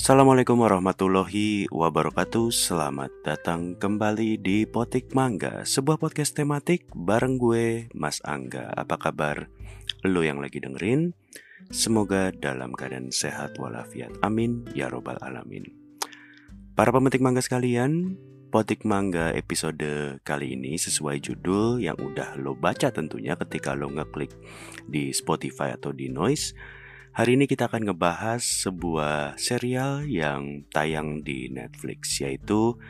Assalamualaikum warahmatullahi wabarakatuh. Selamat datang kembali di Potik Mangga Sebuah podcast tematik bareng gue Mas Angga. Apa kabar lo yang lagi dengerin? Semoga dalam keadaan sehat walafiat. Amin ya robbal alamin. Para pemetik mangga sekalian Potik Mangga episode kali ini sesuai judul yang udah lo baca tentunya ketika lo ngeklik di Spotify atau di Noise Hari ini kita akan ngebahas sebuah serial yang tayang di Netflix yaitu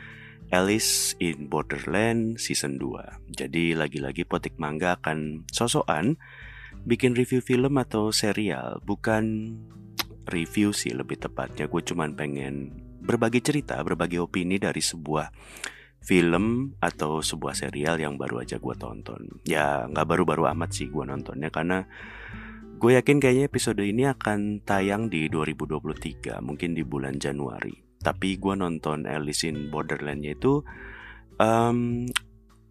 Alice in Borderland Season 2. Jadi lagi-lagi Potik Mangga akan sosokan bikin review film atau serial, bukan review sih lebih tepatnya. Gue cuman pengen berbagi cerita, berbagi opini dari sebuah film atau sebuah serial yang baru aja gue tonton. Ya nggak baru-baru amat sih gue nontonnya karena Gue yakin kayaknya episode ini akan tayang di 2023, mungkin di bulan Januari. Tapi gue nonton Alice in Borderland-nya itu um,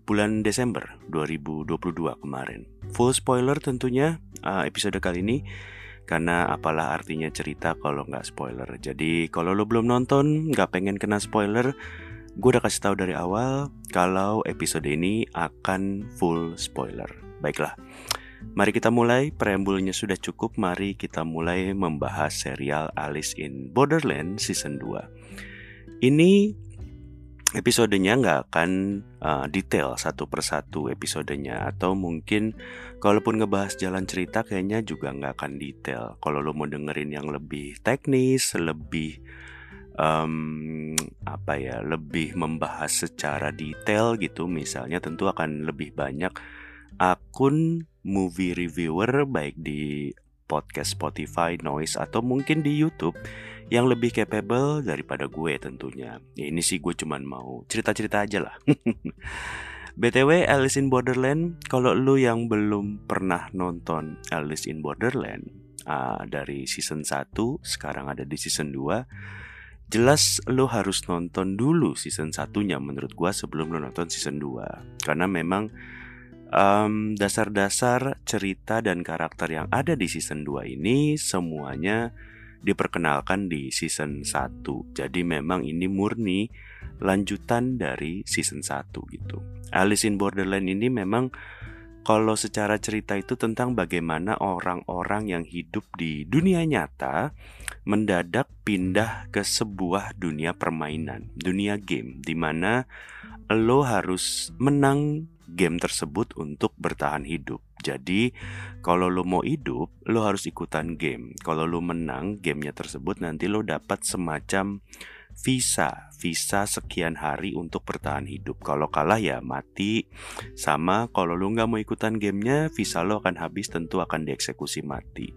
bulan Desember 2022 kemarin. Full spoiler tentunya uh, episode kali ini karena apalah artinya cerita kalau nggak spoiler. Jadi kalau lo belum nonton, nggak pengen kena spoiler, gue udah kasih tahu dari awal kalau episode ini akan full spoiler. Baiklah. Mari kita mulai, preambulnya sudah cukup, mari kita mulai membahas serial Alice in Borderland Season 2 Ini episodenya nggak akan uh, detail satu persatu episodenya. Atau mungkin kalaupun ngebahas jalan cerita kayaknya juga nggak akan detail. Kalau lo mau dengerin yang lebih teknis, lebih um, apa ya lebih membahas secara detail gitu misalnya tentu akan lebih banyak akun movie reviewer baik di podcast Spotify, Noise atau mungkin di YouTube yang lebih capable daripada gue tentunya. Ya, ini sih gue cuman mau cerita-cerita aja lah. BTW Alice in Borderland, kalau lu yang belum pernah nonton Alice in Borderland uh, dari season 1, sekarang ada di season 2, jelas lu harus nonton dulu season satunya menurut gue sebelum lu nonton season 2. Karena memang um, dasar-dasar cerita dan karakter yang ada di season 2 ini semuanya diperkenalkan di season 1. Jadi memang ini murni lanjutan dari season 1 gitu. Alice in Borderland ini memang kalau secara cerita itu tentang bagaimana orang-orang yang hidup di dunia nyata mendadak pindah ke sebuah dunia permainan, dunia game di mana lo harus menang game tersebut untuk bertahan hidup. Jadi, kalau lo mau hidup, lo harus ikutan game. Kalau lo menang gamenya tersebut, nanti lo dapat semacam visa, visa sekian hari untuk bertahan hidup. Kalau kalah ya mati. Sama kalau lo nggak mau ikutan gamenya, visa lo akan habis, tentu akan dieksekusi mati.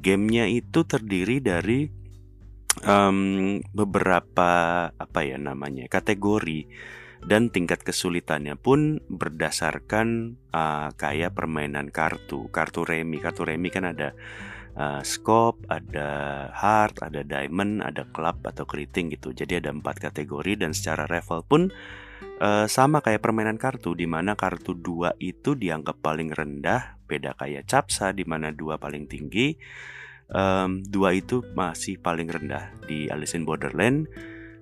Gamenya itu terdiri dari um, beberapa apa ya namanya kategori dan tingkat kesulitannya pun berdasarkan uh, kayak permainan kartu, kartu remi. Kartu remi kan ada uh, scope, ada heart, ada diamond, ada club atau keriting gitu. Jadi ada empat kategori dan secara level pun uh, sama kayak permainan kartu di mana kartu dua itu dianggap paling rendah, beda kayak capsa di mana dua paling tinggi. Um, dua itu masih paling rendah di Alice in Borderland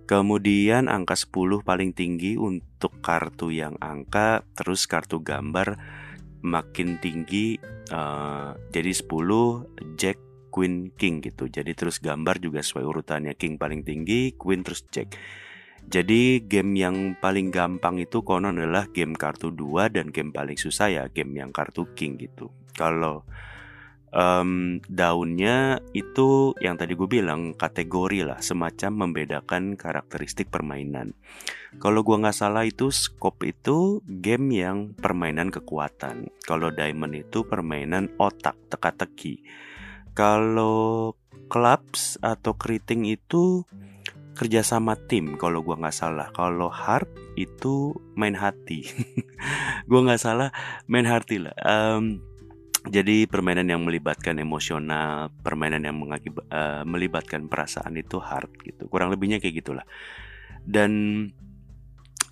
Kemudian angka 10 paling tinggi untuk kartu yang angka, terus kartu gambar makin tinggi uh, jadi 10 Jack Queen King gitu. Jadi terus gambar juga sesuai urutannya King paling tinggi, Queen terus Jack. Jadi game yang paling gampang itu konon adalah game kartu 2 dan game paling susah ya game yang kartu King gitu. Kalau um, daunnya itu yang tadi gue bilang kategori lah semacam membedakan karakteristik permainan. Kalau gue nggak salah itu scope itu game yang permainan kekuatan. Kalau diamond itu permainan otak teka-teki. Kalau clubs atau keriting itu kerjasama tim kalau gue nggak salah. Kalau heart itu main hati. Gue nggak salah main hati lah. Um, jadi permainan yang melibatkan emosional, permainan yang uh, melibatkan perasaan itu hard gitu. Kurang lebihnya kayak gitulah. Dan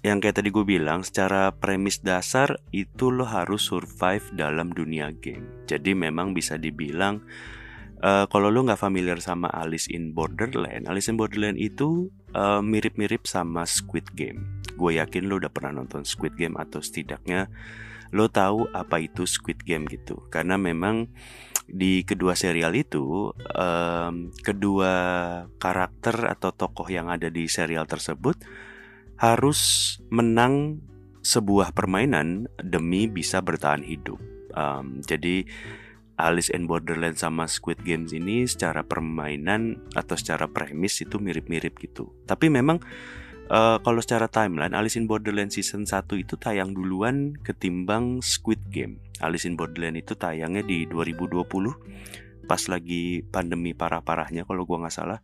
yang kayak tadi gue bilang, secara premis dasar itu lo harus survive dalam dunia game. Jadi memang bisa dibilang Uh, kalau lu nggak familiar sama Alice in Borderland, Alice in Borderland itu mirip mirip-mirip sama Squid Game. Gue yakin lu udah pernah nonton Squid Game atau setidaknya lo tahu apa itu Squid Game gitu. Karena memang di kedua serial itu um, kedua karakter atau tokoh yang ada di serial tersebut harus menang sebuah permainan demi bisa bertahan hidup. Um, jadi Alice in Borderland sama Squid Games ini secara permainan atau secara premis itu mirip-mirip gitu. Tapi memang uh, kalau secara timeline Alice in Borderland season 1 itu tayang duluan ketimbang Squid Game. Alice in Borderland itu tayangnya di 2020 pas lagi pandemi parah-parahnya kalau gua nggak salah.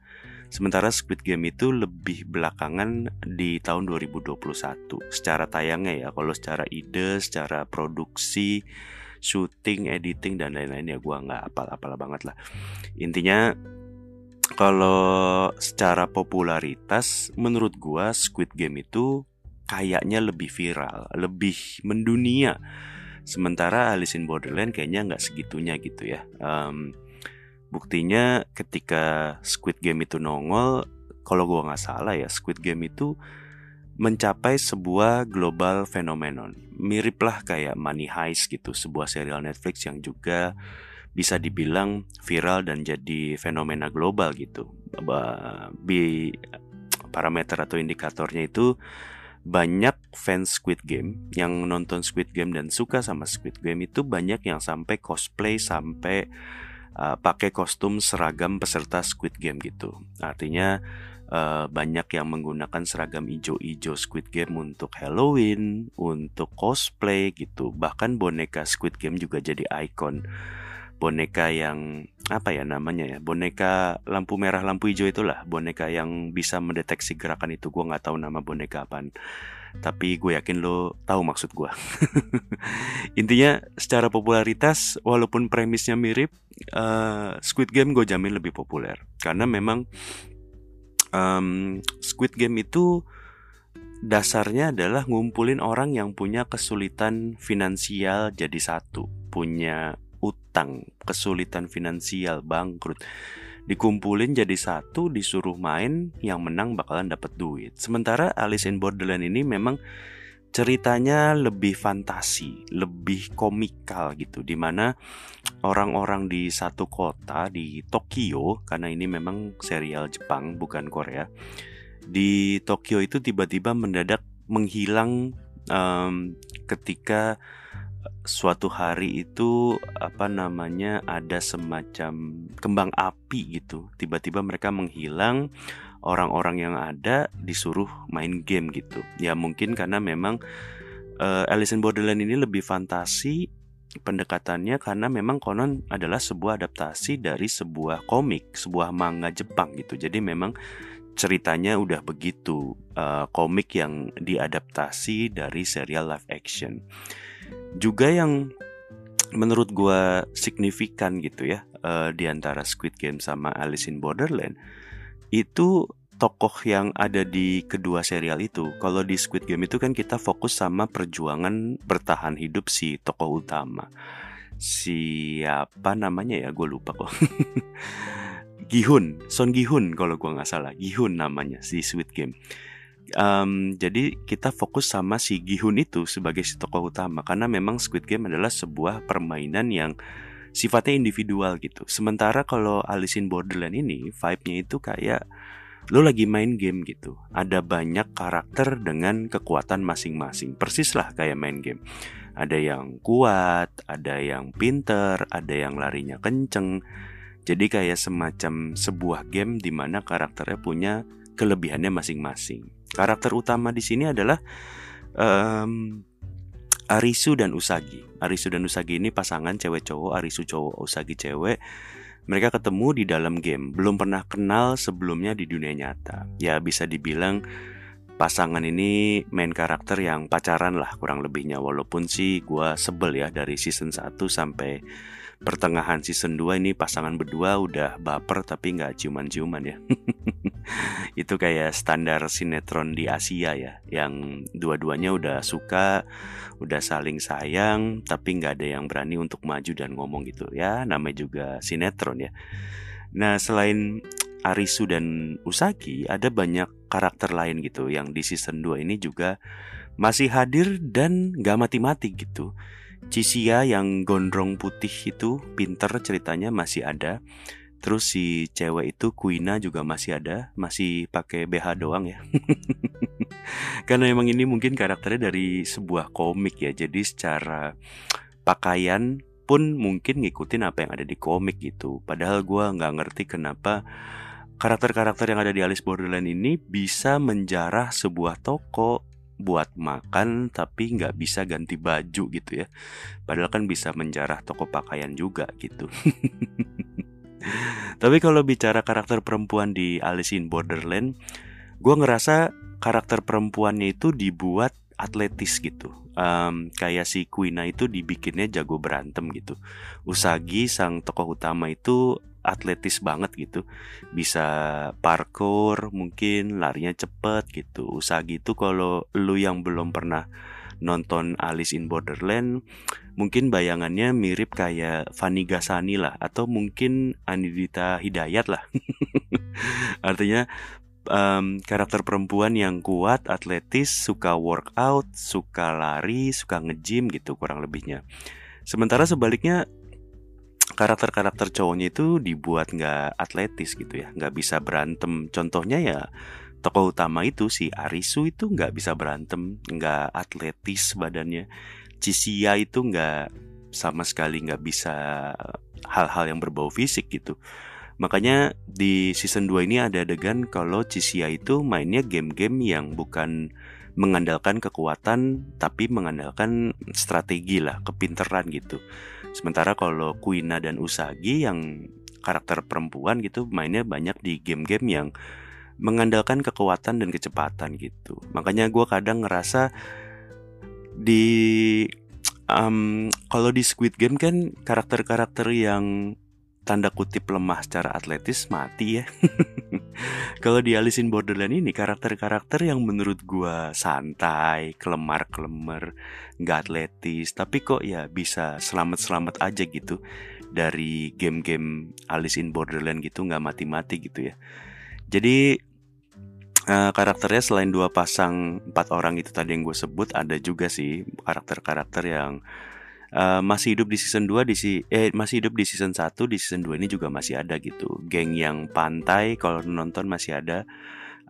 Sementara Squid Game itu lebih belakangan di tahun 2021 secara tayangnya ya. Kalau secara ide, secara produksi, syuting, editing dan lain-lain ya gue nggak apal-apal banget lah. Intinya kalau secara popularitas menurut gue Squid Game itu kayaknya lebih viral, lebih mendunia. Sementara Alice in Borderland kayaknya nggak segitunya gitu ya. Um, Buktinya ketika Squid Game itu nongol, kalau gue nggak salah ya, Squid Game itu mencapai sebuah global phenomenon. Mirip lah kayak Money Heist gitu, sebuah serial Netflix yang juga bisa dibilang viral dan jadi fenomena global gitu. Bi parameter atau indikatornya itu banyak fans Squid Game yang nonton Squid Game dan suka sama Squid Game itu banyak yang sampai cosplay sampai uh, pakai kostum seragam peserta Squid Game gitu. Artinya uh, banyak yang menggunakan seragam ijo-ijo Squid Game untuk Halloween, untuk cosplay gitu. Bahkan boneka Squid Game juga jadi ikon. Boneka yang apa ya namanya ya? Boneka lampu merah, lampu hijau itulah. Boneka yang bisa mendeteksi gerakan itu. Gue nggak tahu nama boneka apaan tapi gue yakin lo tahu maksud gue. Intinya secara popularitas walaupun premisnya mirip, uh, Squid Game gue jamin lebih populer karena memang um, Squid Game itu dasarnya adalah ngumpulin orang yang punya kesulitan finansial jadi satu, punya utang, kesulitan finansial, bangkrut. Dikumpulin jadi satu disuruh main yang menang bakalan dapat duit. Sementara Alice in Borderland ini memang ceritanya lebih fantasi lebih komikal gitu di mana orang-orang di satu kota di Tokyo karena ini memang serial Jepang bukan Korea di Tokyo itu tiba-tiba mendadak menghilang um, ketika suatu hari itu apa namanya ada semacam kembang api gitu. Tiba-tiba mereka menghilang orang-orang yang ada disuruh main game gitu. Ya mungkin karena memang uh, Alice Borderland ini lebih fantasi pendekatannya karena memang konon adalah sebuah adaptasi dari sebuah komik sebuah manga Jepang gitu. Jadi memang ceritanya udah begitu uh, komik yang diadaptasi dari serial live action juga yang menurut gue signifikan gitu ya uh, di antara Squid Game sama Alice in Borderland itu tokoh yang ada di kedua serial itu. Kalau di Squid Game itu kan kita fokus sama perjuangan bertahan hidup si tokoh utama. Siapa namanya ya? Gue lupa kok. Gihun, Son Gihun kalau gue nggak salah. Gihun namanya si Squid Game um, jadi kita fokus sama si Gihun itu sebagai si tokoh utama karena memang Squid Game adalah sebuah permainan yang sifatnya individual gitu. Sementara kalau Alice in Borderland ini vibe-nya itu kayak lo lagi main game gitu. Ada banyak karakter dengan kekuatan masing-masing. Persis lah kayak main game. Ada yang kuat, ada yang pinter, ada yang larinya kenceng. Jadi kayak semacam sebuah game di mana karakternya punya kelebihannya masing-masing. Karakter utama di sini adalah um, Arisu dan Usagi. Arisu dan Usagi ini pasangan cewek cowok, Arisu cowok, Usagi cewek. Mereka ketemu di dalam game, belum pernah kenal sebelumnya di dunia nyata. Ya bisa dibilang pasangan ini main karakter yang pacaran lah kurang lebihnya walaupun sih gue sebel ya dari season 1 sampai pertengahan season 2 ini pasangan berdua udah baper tapi nggak ciuman-ciuman ya. Itu kayak standar sinetron di Asia ya yang dua-duanya udah suka udah saling sayang tapi nggak ada yang berani untuk maju dan ngomong gitu ya namanya juga sinetron ya. Nah selain Arisu dan Usagi ada banyak karakter lain gitu yang di season 2 ini juga masih hadir dan gak mati-mati gitu Cisia yang gondrong putih itu pinter ceritanya masih ada Terus si cewek itu Kuina juga masih ada, masih pakai BH doang ya. Karena emang ini mungkin karakternya dari sebuah komik ya. Jadi secara pakaian pun mungkin ngikutin apa yang ada di komik gitu. Padahal gue nggak ngerti kenapa karakter-karakter yang ada di Alice Borderland ini bisa menjarah sebuah toko buat makan tapi nggak bisa ganti baju gitu ya. Padahal kan bisa menjarah toko pakaian juga gitu. Tapi kalau bicara karakter perempuan di Alice in Borderland, gue ngerasa karakter perempuannya itu dibuat atletis gitu. Um, kayak si Kuina itu dibikinnya jago berantem gitu. Usagi sang tokoh utama itu atletis banget gitu. Bisa parkour, mungkin larinya cepet gitu. Usagi itu kalau lu yang belum pernah nonton Alice in Borderland mungkin bayangannya mirip kayak Fanny Gasani lah atau mungkin Anidita Hidayat lah artinya um, karakter perempuan yang kuat atletis suka workout suka lari suka ngejim gitu kurang lebihnya sementara sebaliknya karakter-karakter cowoknya itu dibuat nggak atletis gitu ya nggak bisa berantem contohnya ya tokoh utama itu si Arisu itu nggak bisa berantem, nggak atletis badannya. Cisia itu nggak sama sekali nggak bisa hal-hal yang berbau fisik gitu. Makanya di season 2 ini ada adegan kalau Cisia itu mainnya game-game yang bukan mengandalkan kekuatan tapi mengandalkan strategi lah, kepinteran gitu. Sementara kalau Kuina dan Usagi yang karakter perempuan gitu mainnya banyak di game-game yang mengandalkan kekuatan dan kecepatan gitu. Makanya gue kadang ngerasa di um, kalau di Squid Game kan karakter-karakter yang tanda kutip lemah secara atletis mati ya. kalau di Alice in Borderland ini karakter-karakter yang menurut gue santai, kelemar-kelemar, nggak atletis, tapi kok ya bisa selamat-selamat aja gitu dari game-game Alice in Borderland gitu nggak mati-mati gitu ya. Jadi uh, karakternya selain dua pasang empat orang itu tadi yang gue sebut ada juga sih karakter-karakter yang uh, masih hidup di season 2 di si eh masih hidup di season 1 di season 2 ini juga masih ada gitu. Geng yang pantai kalau nonton masih ada.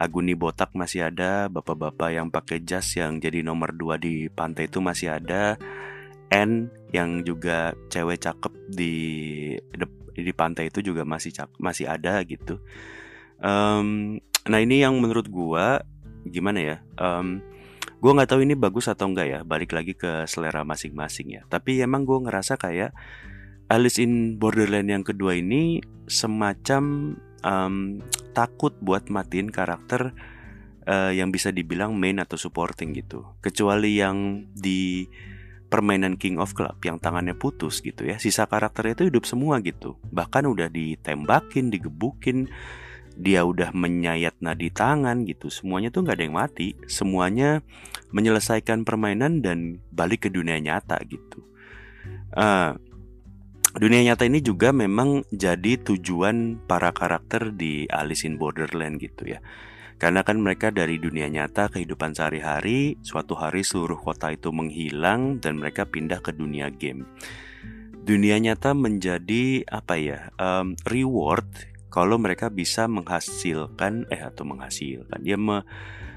Aguni Botak masih ada, bapak-bapak yang pakai jas yang jadi nomor 2 di pantai itu masih ada. N yang juga cewek cakep di di pantai itu juga masih cak, masih ada gitu. Um, Nah ini yang menurut gua gimana ya? Um, gue nggak tahu ini bagus atau enggak ya. Balik lagi ke selera masing-masing ya. Tapi emang gue ngerasa kayak Alice in Borderland yang kedua ini semacam um, takut buat matiin karakter uh, yang bisa dibilang main atau supporting gitu. Kecuali yang di permainan King of Club yang tangannya putus gitu ya. Sisa karakternya itu hidup semua gitu. Bahkan udah ditembakin, digebukin, dia udah menyayat nadi tangan gitu. Semuanya tuh nggak ada yang mati. Semuanya menyelesaikan permainan dan balik ke dunia nyata gitu. Uh, dunia nyata ini juga memang jadi tujuan para karakter di Alice in Borderland gitu ya. Karena kan mereka dari dunia nyata kehidupan sehari-hari suatu hari seluruh kota itu menghilang dan mereka pindah ke dunia game. Dunia nyata menjadi apa ya um, reward kalau mereka bisa menghasilkan eh atau menghasilkan dia me,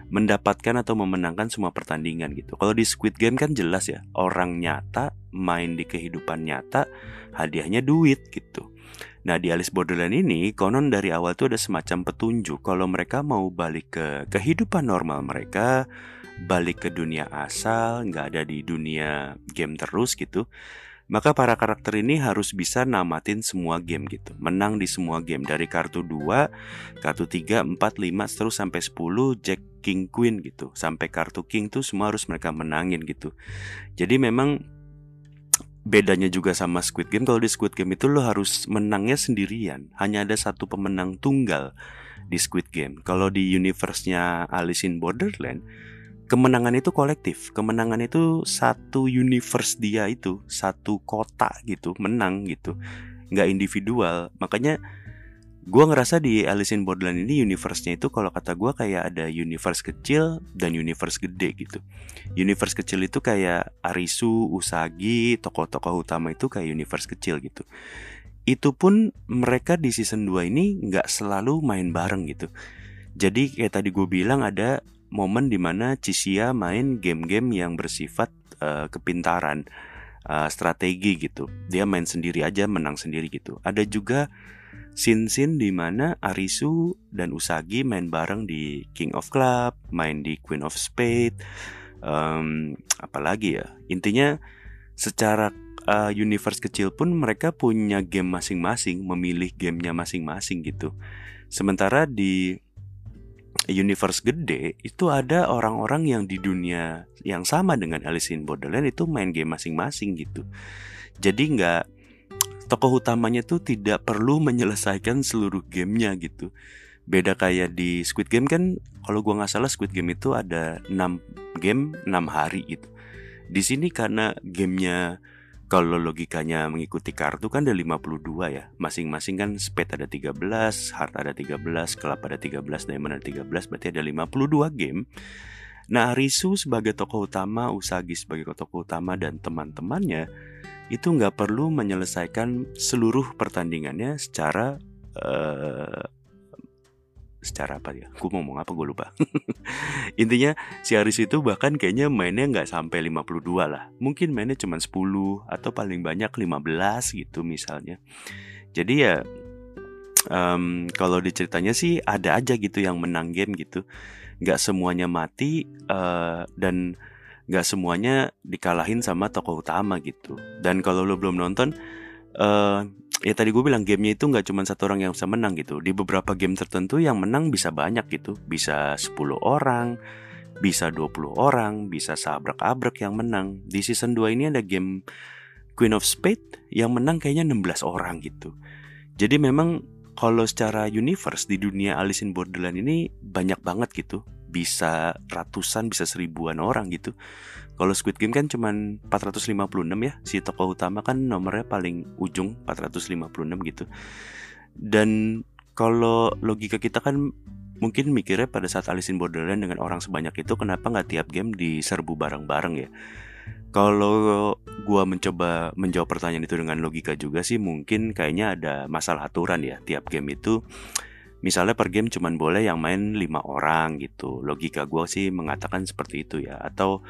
mendapatkan atau memenangkan semua pertandingan gitu. Kalau di Squid Game kan jelas ya, orang nyata main di kehidupan nyata, hadiahnya duit gitu. Nah di Alice Borderland ini konon dari awal tuh ada semacam petunjuk kalau mereka mau balik ke kehidupan normal mereka, balik ke dunia asal, nggak ada di dunia game terus gitu maka para karakter ini harus bisa namatin semua game gitu. Menang di semua game dari kartu 2, kartu 3, 4, 5 terus sampai 10 Jack King Queen gitu. Sampai kartu King tuh semua harus mereka menangin gitu. Jadi memang bedanya juga sama Squid Game kalau di Squid Game itu lo harus menangnya sendirian. Hanya ada satu pemenang tunggal di Squid Game. Kalau di universe-nya Alice in Borderland, kemenangan itu kolektif. Kemenangan itu satu universe dia itu, satu kota gitu, menang gitu. Nggak individual. Makanya gue ngerasa di Alice in Borderland ini universe-nya itu kalau kata gue kayak ada universe kecil dan universe gede gitu. Universe kecil itu kayak Arisu, Usagi, tokoh-tokoh utama itu kayak universe kecil gitu. Itu pun mereka di season 2 ini nggak selalu main bareng gitu. Jadi kayak tadi gue bilang ada momen di mana Cisia main game-game yang bersifat uh, kepintaran, uh, strategi gitu. Dia main sendiri aja, menang sendiri gitu. Ada juga scene-scene di mana Arisu dan Usagi main bareng di King of Club, main di Queen of Spade, um, apalagi ya. Intinya secara uh, universe kecil pun mereka punya game masing-masing, memilih gamenya masing-masing gitu. Sementara di universe gede itu ada orang-orang yang di dunia yang sama dengan Alice in Borderland itu main game masing-masing gitu. Jadi nggak tokoh utamanya tuh tidak perlu menyelesaikan seluruh gamenya gitu. Beda kayak di Squid Game kan, kalau gua nggak salah Squid Game itu ada 6 game 6 hari gitu. Di sini karena gamenya kalau logikanya mengikuti kartu kan ada 52 ya. Masing-masing kan spade ada 13, heart ada 13, club ada 13, diamond ada 13 Berarti ada 52 game. Nah Risu sebagai tokoh utama, Usagi sebagai tokoh utama dan teman-temannya itu nggak perlu menyelesaikan seluruh pertandingannya secara uh, secara apa ya? Gue ngomong apa gue lupa. Intinya si Aris itu bahkan kayaknya mainnya nggak sampai 52 lah. Mungkin mainnya cuma 10 atau paling banyak 15 gitu misalnya. Jadi ya um, kalau diceritanya sih ada aja gitu yang menang game gitu. Nggak semuanya mati uh, dan nggak semuanya dikalahin sama tokoh utama gitu. Dan kalau lo belum nonton, uh, ya tadi gue bilang gamenya itu nggak cuma satu orang yang bisa menang gitu. Di beberapa game tertentu yang menang bisa banyak gitu, bisa 10 orang, bisa 20 orang, bisa sabrak-abrak yang menang. Di season 2 ini ada game Queen of Spade yang menang kayaknya 16 orang gitu. Jadi memang kalau secara universe di dunia Alice in Borderland ini banyak banget gitu bisa ratusan bisa seribuan orang gitu kalau Squid Game kan cuman 456 ya si tokoh utama kan nomornya paling ujung 456 gitu. Dan kalau logika kita kan mungkin mikirnya pada saat Alice in Borderland dengan orang sebanyak itu kenapa nggak tiap game diserbu bareng-bareng ya? Kalau gua mencoba menjawab pertanyaan itu dengan logika juga sih mungkin kayaknya ada masalah aturan ya. Tiap game itu misalnya per game cuman boleh yang main lima orang gitu. Logika gua sih mengatakan seperti itu ya. Atau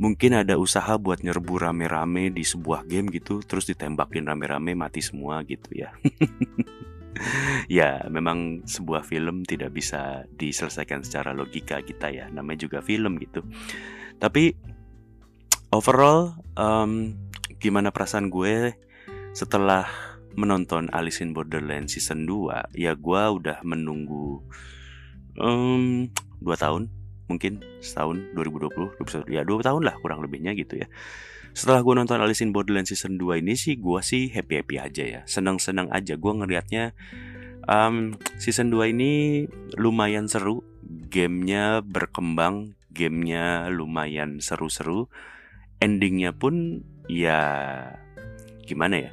mungkin ada usaha buat nyerbu rame-rame di sebuah game gitu terus ditembakin rame-rame mati semua gitu ya. Ya memang sebuah film tidak bisa diselesaikan secara logika kita ya namanya juga film gitu. Tapi overall um, gimana perasaan gue setelah menonton Alice in Borderland season 2 ya gue udah menunggu um, 2 tahun mungkin setahun 2020 2021 ya dua tahun lah kurang lebihnya gitu ya. Setelah gue nonton Alice in Borderland season 2 ini sih gue sih happy happy aja ya senang senang aja. Gue ngelihatnya um, season 2 ini lumayan seru gamenya berkembang gamenya lumayan seru-seru endingnya pun ya gimana ya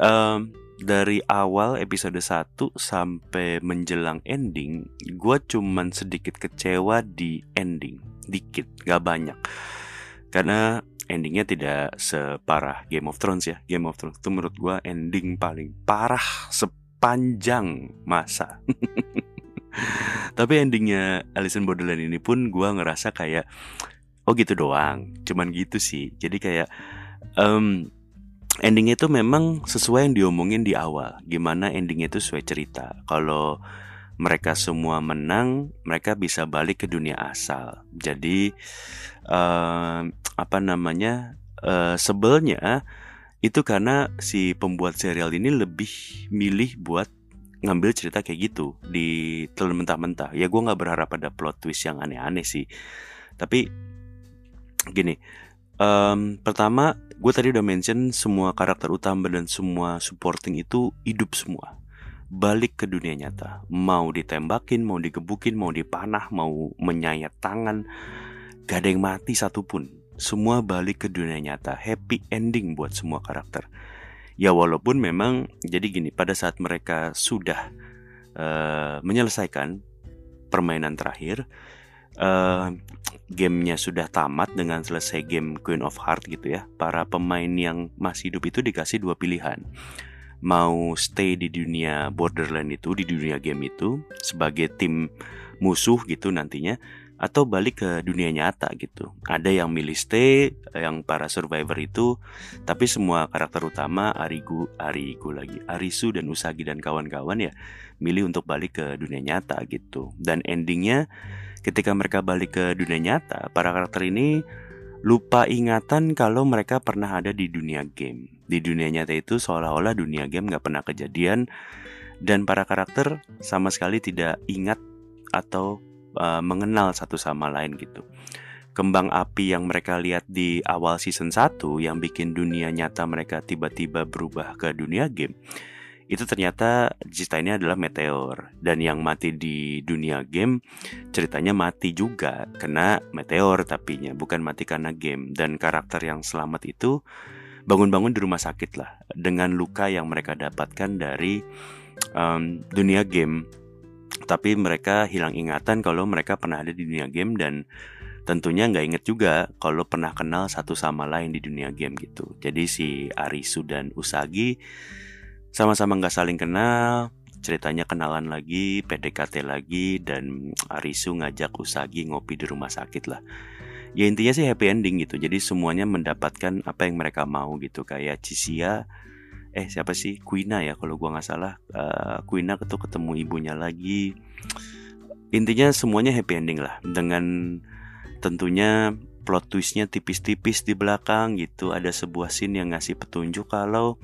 um, dari awal episode 1 sampai menjelang ending gue cuman sedikit kecewa di ending. Dikit gak banyak. Karena endingnya tidak separah Game of Thrones ya. Game of Thrones itu menurut gue ending paling parah sepanjang masa. Tapi endingnya Alice in Borderland ini pun gue ngerasa kayak oh gitu doang. Cuman gitu sih. Jadi kayak um, endingnya itu memang sesuai yang diomongin di awal. Gimana endingnya itu sesuai cerita. Kalau mereka semua menang mereka bisa balik ke dunia asal. Jadi uh, apa namanya uh, sebelnya itu karena si pembuat serial ini lebih milih buat ngambil cerita kayak gitu di telan mentah-mentah. Ya gue nggak berharap ada plot twist yang aneh-aneh sih. Tapi gini um, pertama gue tadi udah mention semua karakter utama dan semua supporting itu hidup semua balik ke dunia nyata. Mau ditembakin, mau digebukin, mau dipanah, mau menyayat tangan, gak ada yang mati satupun. Semua balik ke dunia nyata. Happy ending buat semua karakter. Ya walaupun memang jadi gini, pada saat mereka sudah uh, menyelesaikan permainan terakhir, uh, gamenya sudah tamat dengan selesai game Queen of Heart gitu ya. Para pemain yang masih hidup itu dikasih dua pilihan. Mau stay di dunia Borderland itu, di dunia game itu sebagai tim musuh gitu nantinya atau balik ke dunia nyata gitu. Ada yang milih stay, yang para survivor itu, tapi semua karakter utama Arigu, Arigu lagi, Arisu dan Usagi dan kawan-kawan ya milih untuk balik ke dunia nyata gitu. Dan endingnya ketika mereka balik ke dunia nyata, para karakter ini lupa ingatan kalau mereka pernah ada di dunia game. Di dunia nyata itu seolah-olah dunia game gak pernah kejadian dan para karakter sama sekali tidak ingat atau uh, mengenal satu sama lain gitu. Kembang api yang mereka lihat di awal season 1 yang bikin dunia nyata mereka tiba-tiba berubah ke dunia game itu ternyata cerita ini adalah meteor. Dan yang mati di dunia game ceritanya mati juga kena meteor tapinya bukan mati karena game. Dan karakter yang selamat itu bangun-bangun di rumah sakit lah dengan luka yang mereka dapatkan dari um, dunia game. Tapi mereka hilang ingatan kalau mereka pernah ada di dunia game dan tentunya nggak inget juga kalau pernah kenal satu sama lain di dunia game gitu. Jadi si Arisu dan Usagi sama-sama nggak saling kenal ceritanya kenalan lagi PDKT lagi dan Arisu ngajak Usagi ngopi di rumah sakit lah. Ya intinya sih happy ending gitu. Jadi semuanya mendapatkan apa yang mereka mau gitu. Kayak Cisia eh siapa sih? Quina ya kalau gua nggak salah. Uh, Quina tuh ketemu ibunya lagi. Intinya semuanya happy ending lah. Dengan tentunya plot twistnya tipis-tipis di belakang gitu. Ada sebuah scene yang ngasih petunjuk kalau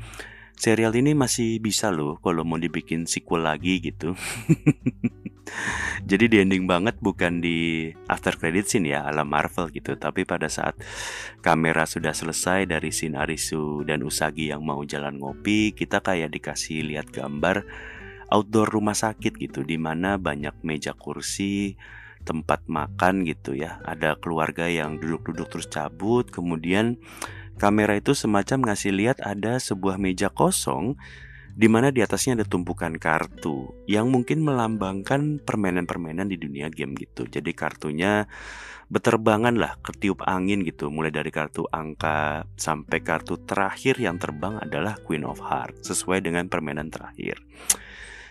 serial ini masih bisa loh kalau mau dibikin sequel lagi gitu. Jadi di ending banget bukan di after credit scene ya ala Marvel gitu, tapi pada saat kamera sudah selesai dari scene Arisu dan Usagi yang mau jalan ngopi, kita kayak dikasih lihat gambar outdoor rumah sakit gitu di mana banyak meja kursi, tempat makan gitu ya. Ada keluarga yang duduk-duduk terus cabut, kemudian Kamera itu semacam ngasih lihat ada sebuah meja kosong di mana di atasnya ada tumpukan kartu yang mungkin melambangkan permainan-permainan di dunia game gitu. Jadi kartunya beterbangan lah, ketiup angin gitu. Mulai dari kartu angka sampai kartu terakhir yang terbang adalah Queen of Hearts sesuai dengan permainan terakhir.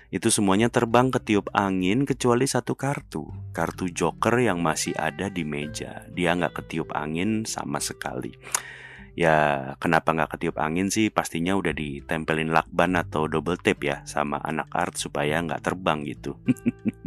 Itu semuanya terbang ketiup angin kecuali satu kartu, kartu Joker yang masih ada di meja. Dia nggak ketiup angin sama sekali ya kenapa nggak ketiup angin sih? Pastinya udah ditempelin lakban atau double tape ya sama anak art supaya nggak terbang gitu.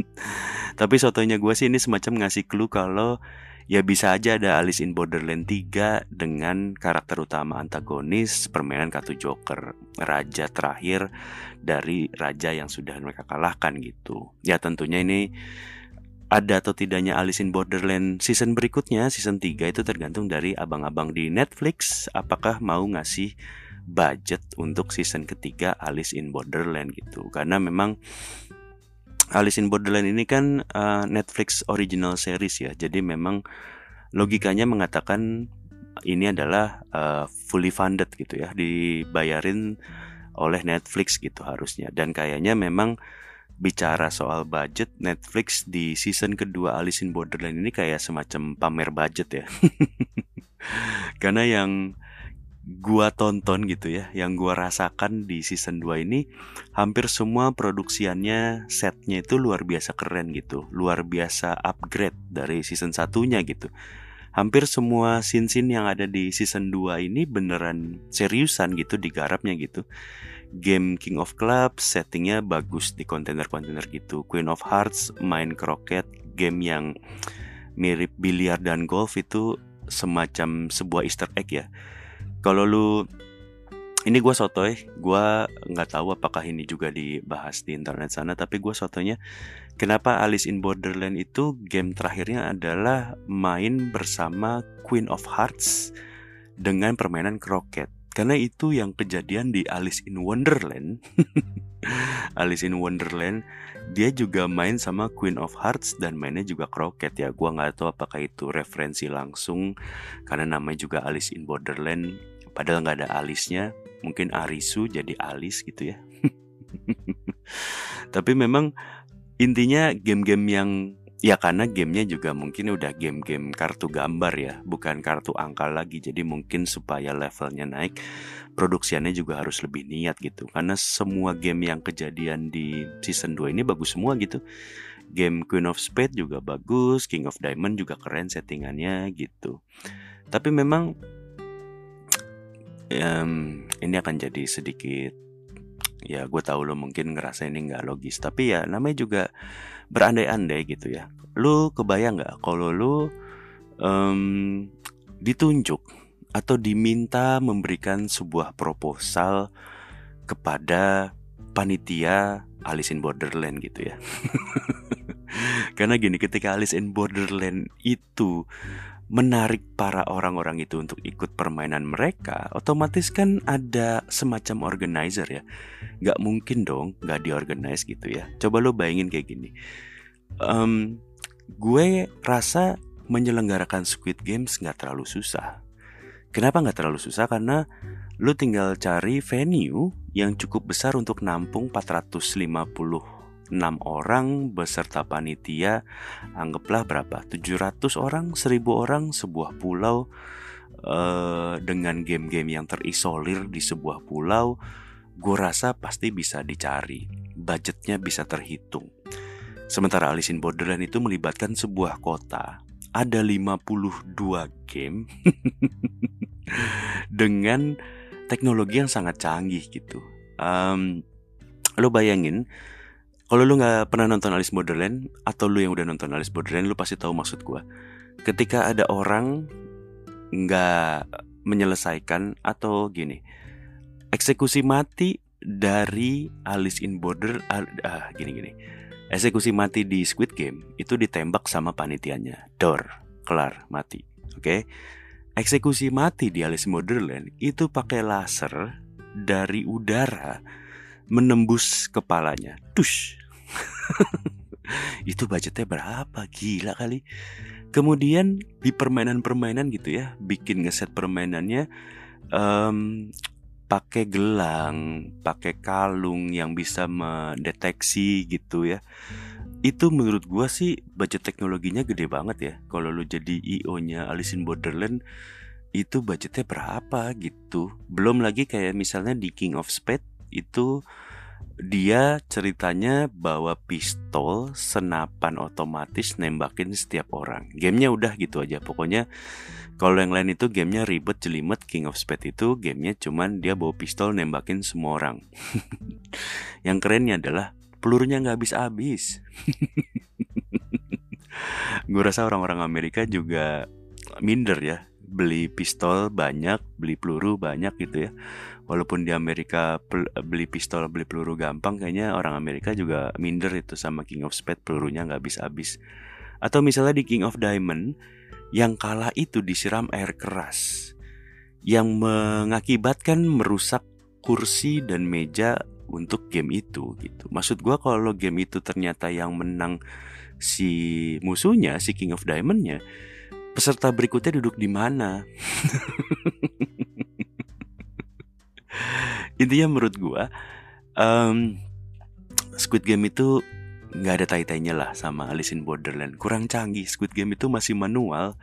Tapi sotonya gue sih ini semacam ngasih clue kalau ya bisa aja ada Alice in Borderland 3 dengan karakter utama antagonis permainan kartu Joker raja terakhir dari raja yang sudah mereka kalahkan gitu. Ya tentunya ini ada atau tidaknya Alice in Borderland season berikutnya, season 3 itu tergantung dari abang-abang di Netflix apakah mau ngasih budget untuk season ketiga Alice in Borderland gitu. Karena memang Alice in Borderland ini kan uh, Netflix original series ya. Jadi memang logikanya mengatakan ini adalah uh, fully funded gitu ya, dibayarin oleh Netflix gitu harusnya. Dan kayaknya memang bicara soal budget Netflix di season kedua Alice in Borderland ini kayak semacam pamer budget ya. Karena yang gua tonton gitu ya, yang gua rasakan di season 2 ini hampir semua produksiannya setnya itu luar biasa keren gitu, luar biasa upgrade dari season satunya gitu. Hampir semua scene-scene yang ada di season 2 ini beneran seriusan gitu digarapnya gitu. Game King of Clubs settingnya bagus di kontainer-kontainer gitu. Queen of Hearts main kroket game yang mirip biliar dan golf itu semacam sebuah Easter egg ya. Kalau lu ini gue sotoy gue nggak tahu apakah ini juga dibahas di internet sana tapi gue sotonya kenapa Alice in Borderland itu game terakhirnya adalah main bersama Queen of Hearts dengan permainan kroket. Karena itu yang kejadian di Alice in Wonderland. Alice in Wonderland dia juga main sama Queen of Hearts dan mainnya juga kroket ya. Gua nggak tahu apakah itu referensi langsung karena namanya juga Alice in Borderland padahal nggak ada alisnya mungkin Arisu jadi Alice gitu ya tapi memang intinya game-game yang Ya karena gamenya juga mungkin udah game-game kartu gambar ya, bukan kartu angka lagi. Jadi mungkin supaya levelnya naik, produksiannya juga harus lebih niat gitu. Karena semua game yang kejadian di season 2 ini bagus semua gitu. Game Queen of Spades juga bagus, King of Diamond juga keren settingannya gitu. Tapi memang um, ini akan jadi sedikit ya gue tahu lo mungkin ngerasa ini nggak logis tapi ya namanya juga berandai-andai gitu ya. Lu kebayang nggak kalau lu um, ditunjuk atau diminta memberikan sebuah proposal kepada panitia Alice in Borderland gitu ya? Karena gini ketika Alice in Borderland itu menarik para orang-orang itu untuk ikut permainan mereka, otomatis kan ada semacam organizer ya. Gak mungkin dong gak diorganize gitu ya. Coba lo bayangin kayak gini. Um, gue rasa menyelenggarakan Squid Games gak terlalu susah. Kenapa gak terlalu susah? Karena lo tinggal cari venue yang cukup besar untuk nampung 450 6 orang beserta panitia anggaplah berapa? 700 orang 1000 orang sebuah pulau uh, dengan game-game yang terisolir di sebuah pulau gue rasa pasti bisa dicari. Budgetnya bisa terhitung. Sementara Alice in Borderland itu melibatkan sebuah kota. Ada 52 game dengan teknologi yang sangat canggih gitu. Um, lo bayangin kalau lu nggak pernah nonton Alice Borderland atau lu yang udah nonton Alice Borderland, lu pasti tahu maksud gue. Ketika ada orang nggak menyelesaikan atau gini, eksekusi mati dari Alice in Border, ah, gini gini, eksekusi mati di Squid Game itu ditembak sama panitianya, Door, kelar mati, oke? Okay? Eksekusi mati di Alice in Borderland itu pakai laser dari udara menembus kepalanya, tush, itu budgetnya berapa? Gila kali. Kemudian di permainan-permainan gitu ya bikin ngeset permainannya um, pakai gelang pakai kalung yang bisa mendeteksi gitu ya. Itu menurut gua sih budget teknologinya gede banget ya. Kalau lu jadi IO nya Alice in Borderland itu budgetnya berapa gitu. Belum lagi kayak misalnya di King of Spades itu dia ceritanya bawa pistol senapan otomatis nembakin setiap orang. Gamenya udah gitu aja. Pokoknya kalau yang lain itu gamenya ribet jelimet King of Spades itu gamenya cuman dia bawa pistol nembakin semua orang. yang kerennya adalah pelurunya nggak habis-habis. Gue rasa orang-orang Amerika juga minder ya beli pistol banyak, beli peluru banyak gitu ya. Walaupun di Amerika beli pistol beli peluru gampang kayaknya orang Amerika juga minder itu sama King of Spades pelurunya nggak habis-habis atau misalnya di King of Diamond yang kalah itu disiram air keras yang mengakibatkan merusak kursi dan meja untuk game itu gitu. Maksud gue kalau game itu ternyata yang menang si musuhnya si King of Diamondnya peserta berikutnya duduk di mana? Intinya menurut gue um, Squid Game itu nggak ada tai-tainya lah sama Alice in Borderland. Kurang canggih Squid Game itu masih manual.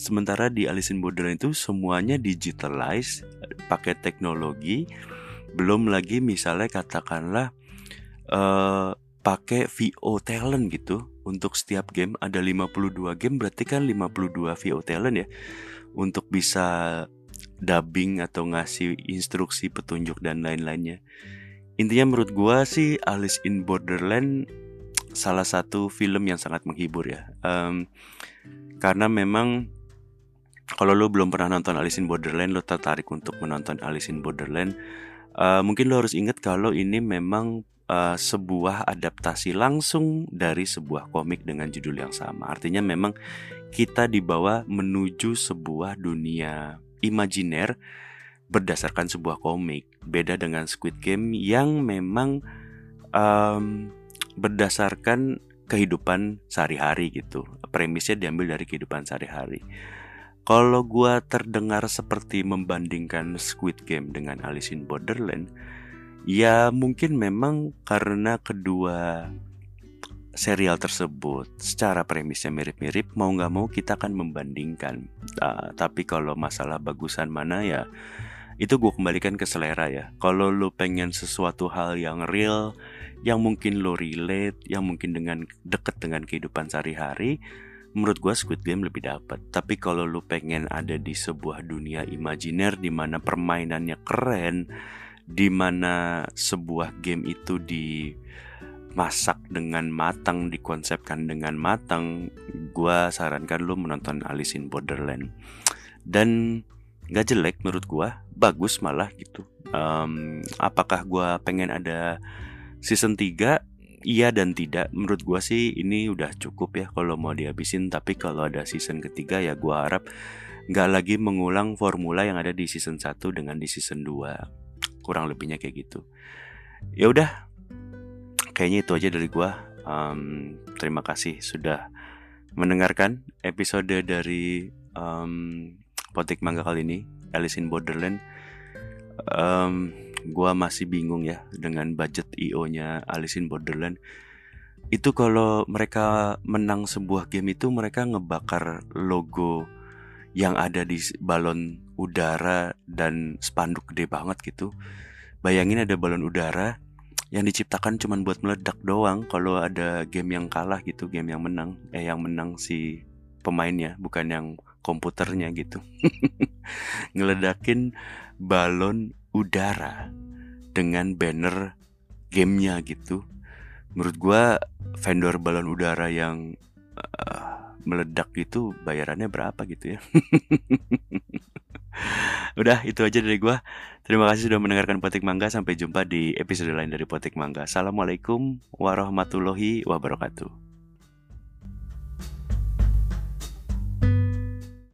Sementara di Alice in Borderland itu semuanya digitalize pakai teknologi. Belum lagi misalnya katakanlah uh, pakai VO talent gitu untuk setiap game ada 52 game berarti kan 52 VO talent ya. Untuk bisa dubbing atau ngasih instruksi petunjuk dan lain-lainnya. Intinya menurut gua sih Alice in Borderland salah satu film yang sangat menghibur ya. Um, karena memang kalau lo belum pernah nonton Alice in Borderland lo tertarik untuk menonton Alice in Borderland uh, mungkin lo harus ingat kalau ini memang uh, sebuah adaptasi langsung dari sebuah komik dengan judul yang sama artinya memang kita dibawa menuju sebuah dunia imajiner berdasarkan sebuah komik. Beda dengan Squid Game yang memang um, berdasarkan kehidupan sehari-hari gitu. Premisnya diambil dari kehidupan sehari-hari. Kalau gua terdengar seperti membandingkan Squid Game dengan Alice in Borderland, ya mungkin memang karena kedua serial tersebut secara premisnya mirip-mirip mau nggak mau kita akan membandingkan uh, tapi kalau masalah bagusan mana ya itu gue kembalikan ke selera ya kalau lo pengen sesuatu hal yang real yang mungkin lo relate, yang mungkin dengan deket dengan kehidupan sehari-hari, menurut gue Squid Game lebih dapat. Tapi kalau lo pengen ada di sebuah dunia imajiner di mana permainannya keren, di mana sebuah game itu dimasak dengan matang, dikonsepkan dengan matang, gue sarankan lo menonton Alice in Borderland. Dan gak jelek menurut gue, bagus malah gitu. Um, apakah gue pengen ada season 3 iya dan tidak menurut gua sih ini udah cukup ya kalau mau dihabisin tapi kalau ada season ketiga ya gua harap nggak lagi mengulang formula yang ada di season 1 dengan di season 2 kurang lebihnya kayak gitu. Ya udah kayaknya itu aja dari gua. Um, terima kasih sudah mendengarkan episode dari um, Potik Mangga kali ini Alice in Borderland. Um, gue masih bingung ya dengan budget IO-nya Alice in Borderland. Itu kalau mereka menang sebuah game itu mereka ngebakar logo yang ada di balon udara dan spanduk gede banget gitu. Bayangin ada balon udara yang diciptakan cuma buat meledak doang kalau ada game yang kalah gitu, game yang menang. Eh yang menang si pemainnya bukan yang komputernya gitu. Ngeledakin balon udara dengan banner gamenya gitu. Menurut gue vendor balon udara yang uh, meledak itu bayarannya berapa gitu ya. Udah itu aja dari gue. Terima kasih sudah mendengarkan Potik Mangga. Sampai jumpa di episode lain dari Potik Mangga. Assalamualaikum warahmatullahi wabarakatuh.